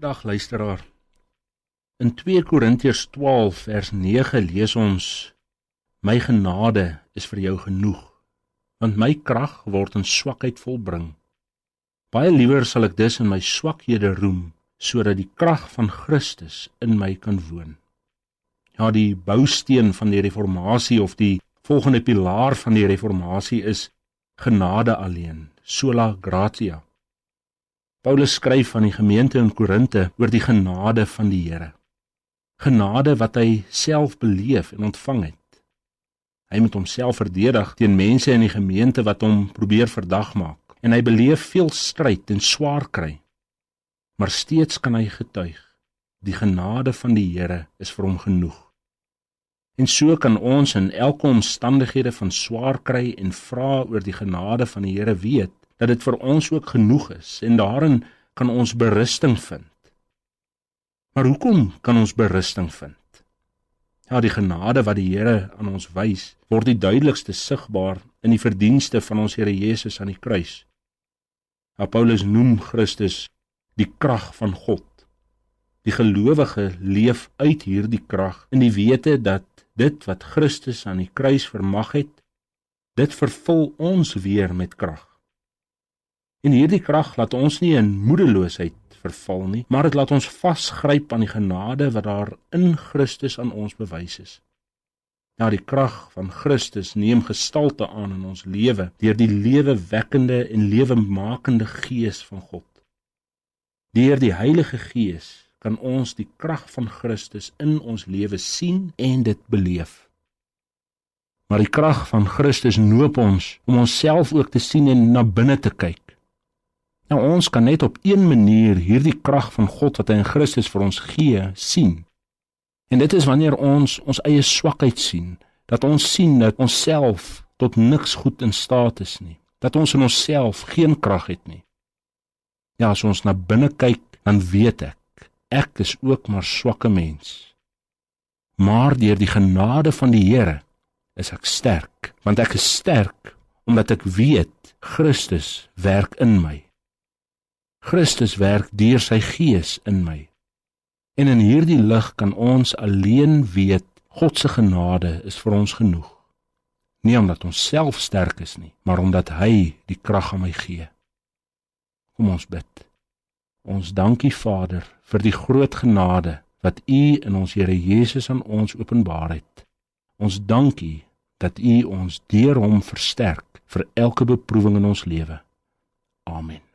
Dag luisteraar. In 2 Korintiërs 12 vers 9 lees ons: My genade is vir jou genoeg, want my krag word in swakheid volbring. Baie liewer sal ek dus in my swakhede roem, sodat die krag van Christus in my kan woon. Ja, die bousteen van die reformatie of die volgende pilaar van die reformatie is genade alleen, sola gratia. Paulus skryf aan die gemeente in Korinte oor die genade van die Here. Genade wat hy self beleef en ontvang het. Hy moet homself verdedig teen mense in die gemeente wat hom probeer verdag maak en hy beleef veel stryd en swaar kry. Maar steeds kan hy getuig: Die genade van die Here is vir hom genoeg. En so kan ons in elke omstandighede van swaar kry en vra oor die genade van die Here weet dat dit vir ons ook genoeg is en daarin kan ons berusting vind. Maar hoekom kan ons berusting vind? Ja, die genade wat die Here aan ons wys, word die duidelikste sigbaar in die verdienste van ons Here Jesus aan die kruis. Ja, Paulus noem Christus die krag van God. Die gelowige leef uit hierdie krag in die wete dat dit wat Christus aan die kruis vermag het, dit vervul ons weer met krag. En hierdie krag laat ons nie in moedeloosheid verval nie, maar dit laat ons vasgryp aan die genade wat daar in Christus aan ons bewys is. Ja, die krag van Christus neem gestalte aan in ons lewe deur die lewewekkende en lewemakende Gees van God. Deur die Heilige Gees kan ons die krag van Christus in ons lewe sien en dit beleef. Maar die krag van Christus noop ons om onsself ook te sien en na binne te kyk. Nou ons kan net op een manier hierdie krag van God wat hy in Christus vir ons gee, sien. En dit is wanneer ons ons eie swakheid sien, dat ons sien dat ons self tot niks goed in staat is nie, dat ons in onsself geen krag het nie. Ja, as ons na binne kyk, dan weet ek, ek is ook maar swakke mens. Maar deur die genade van die Here is ek sterk, want ek is sterk omdat ek weet Christus werk in my. Christus werk deur sy gees in my. En in hierdie lig kan ons alleen weet God se genade is vir ons genoeg. Nie omdat ons self sterk is nie, maar omdat hy die krag aan my gee. Kom ons bid. Ons dankie Vader vir die groot genade wat U in ons Here Jesus aan ons openbaar het. Ons dankie dat U ons deur hom versterk vir elke beproewing in ons lewe. Amen.